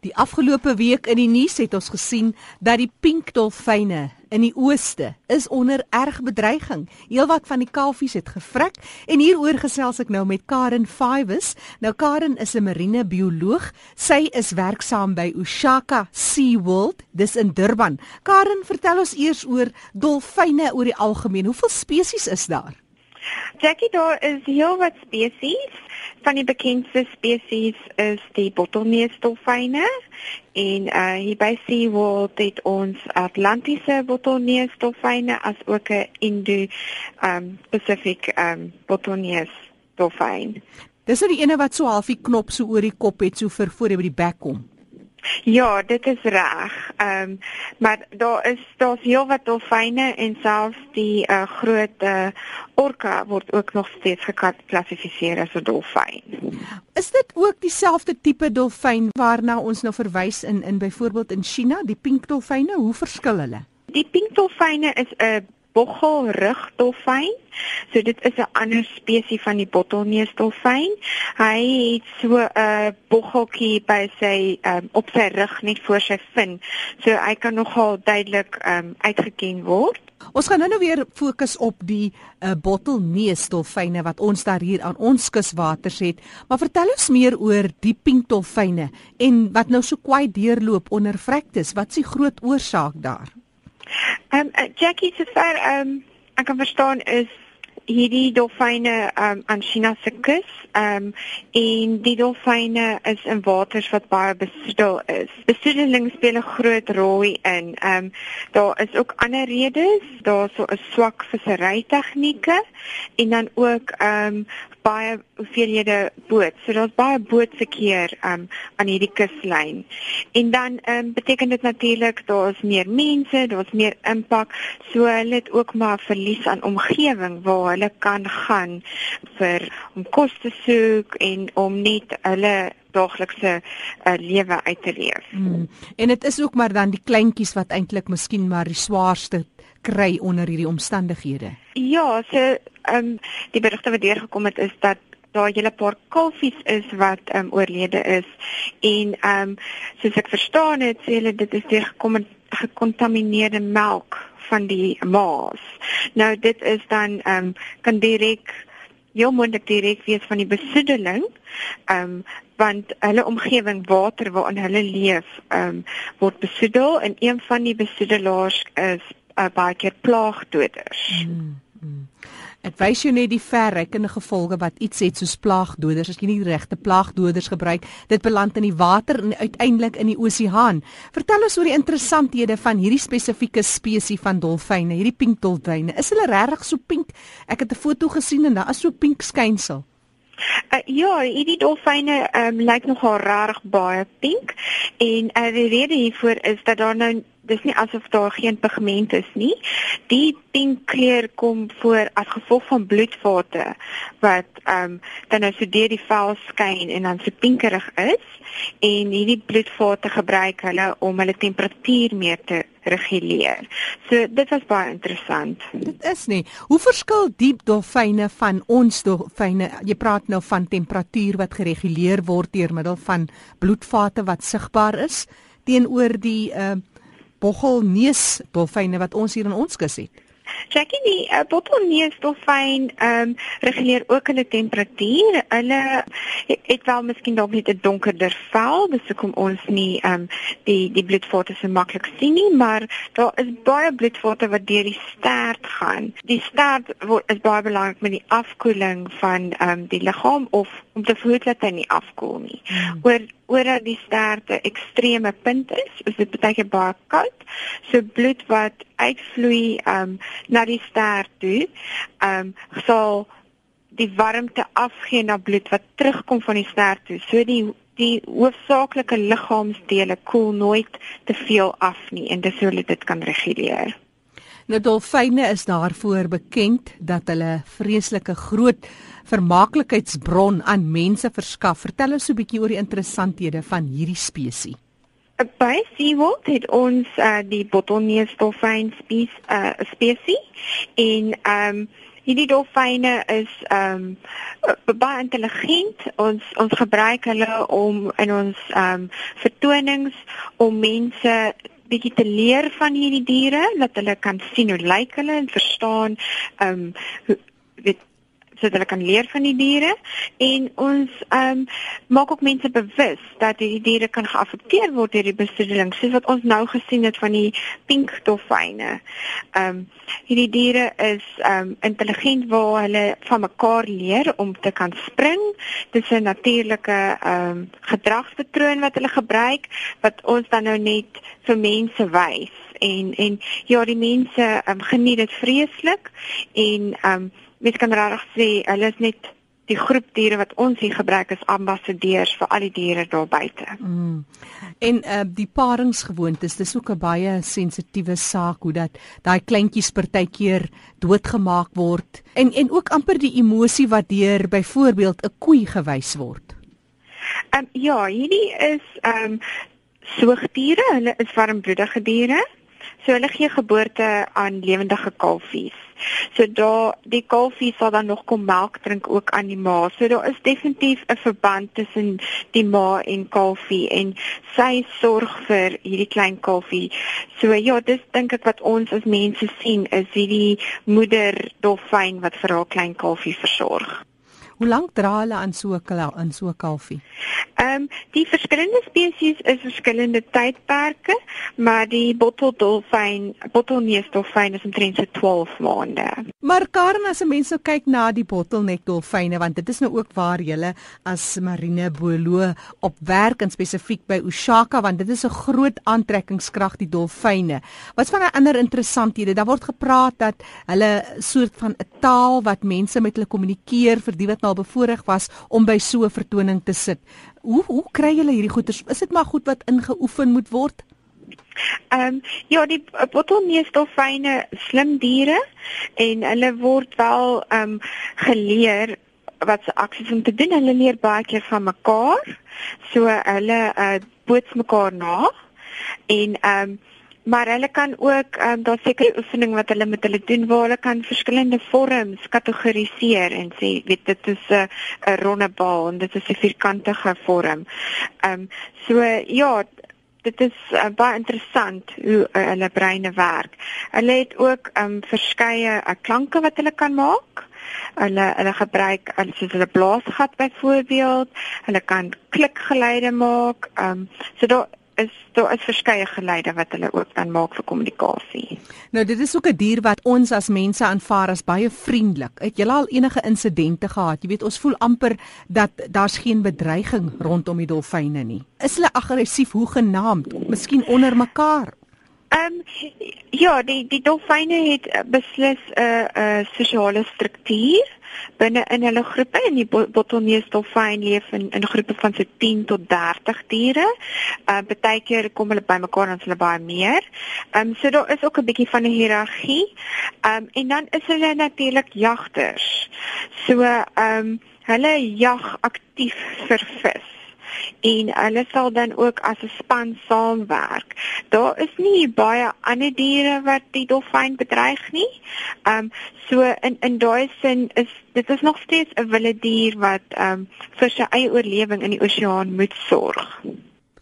Die afgelope week in die nuus het ons gesien dat die pink dolfyne in die ooste is onder erg bedreiging. Heelwat van die kalfies het gevrek en hieroor gesels ek nou met Karen Fives. Nou Karen is 'n marine bioloog. Sy is werksaam by Ushaka Sea World, dis in Durban. Karen, vertel ons eers oor dolfyne oor die algemeen. Hoeveel spesies is daar? Jackie, daar is heelwat spesies. Van die bekendste spesies is die bottelneusdolfyne en uh hier by SeaWorld het ons Atlantiese bottelneusdolfyne as ook 'n Indo um Pacific um bottelneusdolfyn. Dis nou die ene wat so halfie knop so oor die kop het so vir voor hy by die bek kom. Ja, dit is reg. Ehm um, maar daar is daar's heelwat dolfyne en selfs die uh, groot uh, orka word ook nog steeds geklassifiseer as 'n dolfyn. Is dit ook dieselfde tipe dolfyn waarna ons nou verwys in in byvoorbeeld in China, die pink dolfyne? Hoe verskil hulle? Die pink dolfyne is 'n boggelrugdolfyn. So dit is 'n ander spesies van die bottelneusdolfyn. Hy het so 'n uh, boggeltjie by sy um, op sy rug net voor sy vin. So hy kan nogal duidelik um, uitgeken word. Ons gaan nou-nou weer fokus op die uh, bottelneusdolfyne wat ons daar hier aan ons kuswaters het. Maar vertel ons meer oor die pinkdolfyne en wat nou so kwai deurloop onder vrektes. Wat is die groot oorsaak daar? Ehm um, uh, Jackie se ver ehm um, ek kan verstaan is hierdie dolfyne um, aan China se kus um, en die dolfyne is in waters wat baie besoedel is. Besoedeling speel 'n groot rol in. Um, daar is ook ander redes, daar so 'n swak vissery tegnieke en dan ook um, baie hoeveelhede boot. So daar's baie bootverkeer um aan hierdie kuslyn. En dan um beteken dit natuurlik daar's meer mense, daar's meer impak. So hulle het ook maar verlies aan omgewing waar hulle kan gaan vir om kos te soek en om net hulle daaglikse uh, lewe uit te leef. Hmm. En dit is ook maar dan die kleintjies wat eintlik miskien maar die swaarste kry onder hierdie omstandighede. Ja, so ehm um, die berigte wat deurgekom het is dat daar hele paar kalfies is wat ehm um, oorlede is en ehm um, soos ek verstaan het, sê hulle dit is deurgekom met gekontamineerde melk van die maas. Nou dit is dan ehm um, kan direk jou moontlik direk wees van die besoedeling. Ehm um, want hulle omgewing water waarin hulle leef ehm um, word besoedel en een van die besoedelaars is uh, baie keer plaagdoders. Mm, mm. Dit wys jou net die verrekkende gevolge wat iets het soos plaagdoders as jy nie die regte plaagdoders gebruik, dit beland in die water en uiteindelik in die oseaan. Vertel ons oor die interessanthede van hierdie spesifieke spesies van dolfyne, hierdie pink dolfyne. Is hulle regtig so pink? Ek het 'n foto gesien en daar is so pink skynsel. Uh, ja, hierdie dolfyne um, lyk nogal rarig baie pink en uh, die rede hiervoor is dat daar nou dis nie asof daar geen pigment is nie. Die pink kleur kom voor as gevolg van bloedvate wat ehm um, dan nou so deur die vel skyn en dan so pinkerig is en hierdie bloedvate gebruik hulle om hulle temperatuur meer te reguleer. So dit was baie interessant. Dit is nie. Hoe verskil diep dolfyne van ons dolfyne? Jy praat nou van temperatuur wat gereguleer word deur middel van bloedvate wat sigbaar is teenoor die ehm uh, boggelneus dolfyne wat ons hier in ons kus het. Jackie die uh, bottelneus dolfyn ehm um, reguleer ook hulle temperatuur. Hulle het, het wel miskien dalk net 'n donkerder vel, dis hoekom ons nie ehm um, die die bloedvate so maklik sien nie, maar daar is baie bloedvate wat deur die stert gaan. Die stert word is baie belangrik met die afkoeling van ehm um, die liggaam of om te verhoed dat hy nie afkoel nie. Hmm. Oor oor die stert 'n ekstreme punt is, is dit baie keer baie koud. So bloed wat uitvloei um, na die stert toe, um, sal die warmte afgee na bloed wat terugkom van die stert toe. So die die hoofsaaklike liggaamsdele koel nooit te veel af nie en dis hoe hulle dit kan reguleer. Nou dolfyne is daarvoor bekend dat hulle vreeslike groot vermaaklikheidsbron aan mense verskaf. Vertel ons 'n bietjie oor die interessanthede van hierdie spesies. By SeaWorld het ons uh, die bottelneusdolfyn spesies uh, spesies en ehm um, hierdie dolfyne is ehm um, baie intelligent. Ons ons gebruik hulle om in ons ehm um, vertonings om mense bietjie te leer van hierdie diere dat hulle kan sien hoe lyk hulle en verstaan ehm um, weet sodat hulle kan leer van die diere en ons ehm um, maak ook mense bewus dat die diere kan geaffekteer word deur die besoedeling soos wat ons nou gesien het van die pink dolfyne. Ehm um, hierdie diere is ehm um, intelligent waar hulle van mekaar leer om te kan spring. Dit is 'n natuurlike ehm um, gedragspatroon wat hulle gebruik wat ons dan nou net vir mense wys en en ja die mense um, geniet dit vreeslik en um mens kan regtig sê hulle is net die groep diere wat ons hier gebruik as ambassadeurs vir al die diere daar buite. Mm. En uh die paringsgewoontes, dis ook 'n baie sensitiewe saak hoe dat daai kleintjies partykeer doodgemaak word en en ook amper die emosie wat deur byvoorbeeld 'n koei gewys word. Ehm um, ja, hierdie is ehm um, soogdiere, hulle is warmbloedige diere. So hulle gee geboorte aan lewendige kalfies. So daar die kalfie sal dan nog kom melk drink ook aan die ma. So daar is definitief 'n verband tussen die ma en kalfie en sy sorg vir hierdie klein kalfie. So ja, dis dink ek wat ons as mense sien is hierdie moeder dolfyn wat vir haar klein kalfie versorg. Hoe lank dra hulle aan so 'n in so 'n kalfie? Ehm um, die verskillende spesies is verskillende tydperke, maar die botteldolfyn, bottelneusdolfyn is omtrent so 12 maande. Maar Karen, as 'n mens sou kyk na die bottelnekdolfyne, want dit is nou ook waar jy as marine bioloog op werk en spesifiek by Ushaka, want dit is 'n groot aantrekkingskrag die dolfyne. Wat's van 'n ander interessanthede? Daar word gepraat dat hulle soort van 'n taal wat mense met hulle kommunikeer vir die wat nou al bevoorreg was om by so 'n vertoning te sit. Hoe hoe kry julle hierdie goeters? Is dit maar goed wat ingeoefen moet word? Ehm um, ja, die bottelneusdolfyne slim diere en hulle word wel ehm um, geleer wat se aksies om te doen. Hulle leer baie keer van mekaar. So hulle uh, boots mekaar na en ehm um, maar hulle kan ook um, daar seker oefening wat hulle met hulle doen waar hulle kan verskillende vorms kategoriseer en sê weet dit is 'n 'n ronde bal en dit is 'n vierkantige vorm. Ehm um, so ja, dit is uh, baie interessant hoe uh, hulle breine werk. Hulle het ook um, verskeie uh, klanke wat hulle kan maak. Hulle hulle gebruik uh, soos hulle blaasgat byvoorbeeld. Hulle kan klikgeluide maak. Um, so daar is daar is verskeie geleide wat hulle ook dan maak vir kommunikasie. Nou dit is ook 'n dier wat ons as mense aanvaar as baie vriendelik. Het jy al enige insidente gehad? Jy weet ons voel amper dat daar's geen bedreiging rondom die dolfyne nie. Is hulle aggressief hoe genaamd? Miskien onder mekaar? Ehm um, ja, die die dolfyne het beslis 'n uh, 'n uh, sosiale struktuur binne in hulle groepe en die bottelneusdolfyn leef in in groepe van so 10 tot 30 diere. Uh baie keer kom hulle bymekaar en hulle baie meer. Um so daar is ook 'n bietjie van 'n hiërargie. Um en dan is hulle natuurlik jagters. So um hulle jag aktief vir vis en hulle sal dan ook as 'n span saamwerk. Daar is nie baie ander diere wat die dolfyn bedreig nie. Ehm um, so in in daai sin is dit is nog steeds 'n wilde dier wat ehm um, vir sy eie oorlewing in die oseaan moet sorg.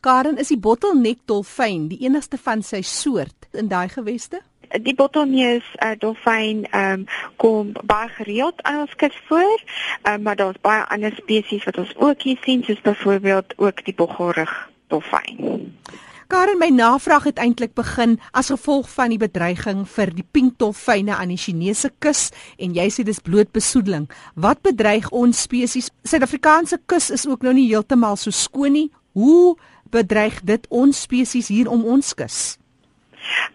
Karen is die bottelnek dolfyn die enigste van sy soort in daai geweste? Die bottleneus uh, dolfyn um, kom baie gereeld aan ons kus voor, um, maar daar's baie ander spesies wat ons ook hier sien, soos byvoorbeeld ook die boggelrug dolfyn. Karen, my navraag het eintlik begin as gevolg van die bedreiging vir die pink dolfyne aan die Chinese kus en jy sê dis bloot besoedeling. Wat bedreig ons spesies? Suid-Afrikaanse kus is ook nou nie heeltemal so skoon nie. Hoe bedreig dit ons spesies hier om ons kus?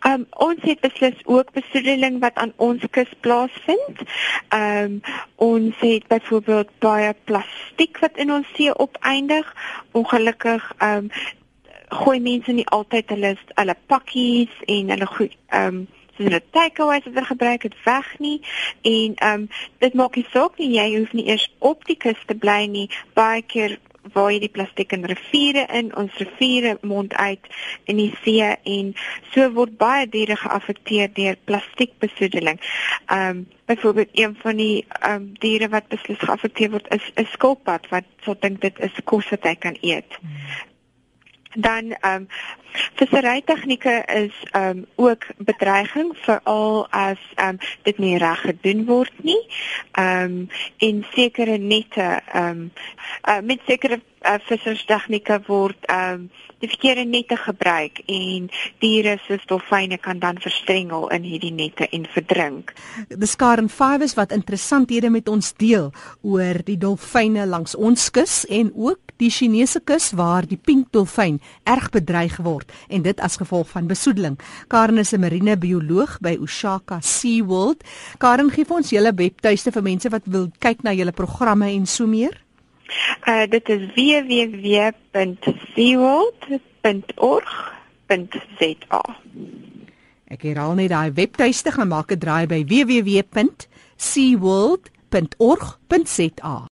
Um ons het beslis ook besoedeling wat aan ons kus plaasvind. Um ons het byvoorbeeld baie plastiek wat in ons see opeindig. Ongelukkig um gooi mense nie altyd hulle hulle pakkies en hulle goed um soos hulle takeaways wat hulle gebruik het weg nie en um dit maak nie saak nie jy hoef nie eers op die kus te bly nie baie keer waar jy die plastiek in riviere in, ons riviere mond uit in die see en so word baie diere geaffekteer deur plastiekbesoedeling. Ehm um, byvoorbeeld een van die ehm um, diere wat beslis geaffekteer word is 'n skilpad wat sal dink dit is kos wat hy kan eet. Dan ehm um, vissery tegnieke is ehm um, ook bedreiging veral as ehm um, dit nie reg gedoen word nie. Ehm um, en sekere nette ehm um, uh, met sekere uh, visserstegnieke word ehm um, die verkeerde nette gebruik en diere soos dolfyne kan dan verstrengel in hierdie nette en verdrink. Dis Karen Fives wat interessanthede met ons deel oor die dolfyne langs ons kus en ook die Chinese kus waar die pink dolfyn erg bedreig word en dit as gevolg van besoedeling. Karen is 'n marine bioloog by Oshaka SeaWorld. Karen gee vir ons julle webtuiste vir mense wat wil kyk na julle programme en so meer. Uh dit is www.seaworld.org.za. Ek herhaal net daai webtuiste gaan maak 'n draai by www.seaworld.org.za.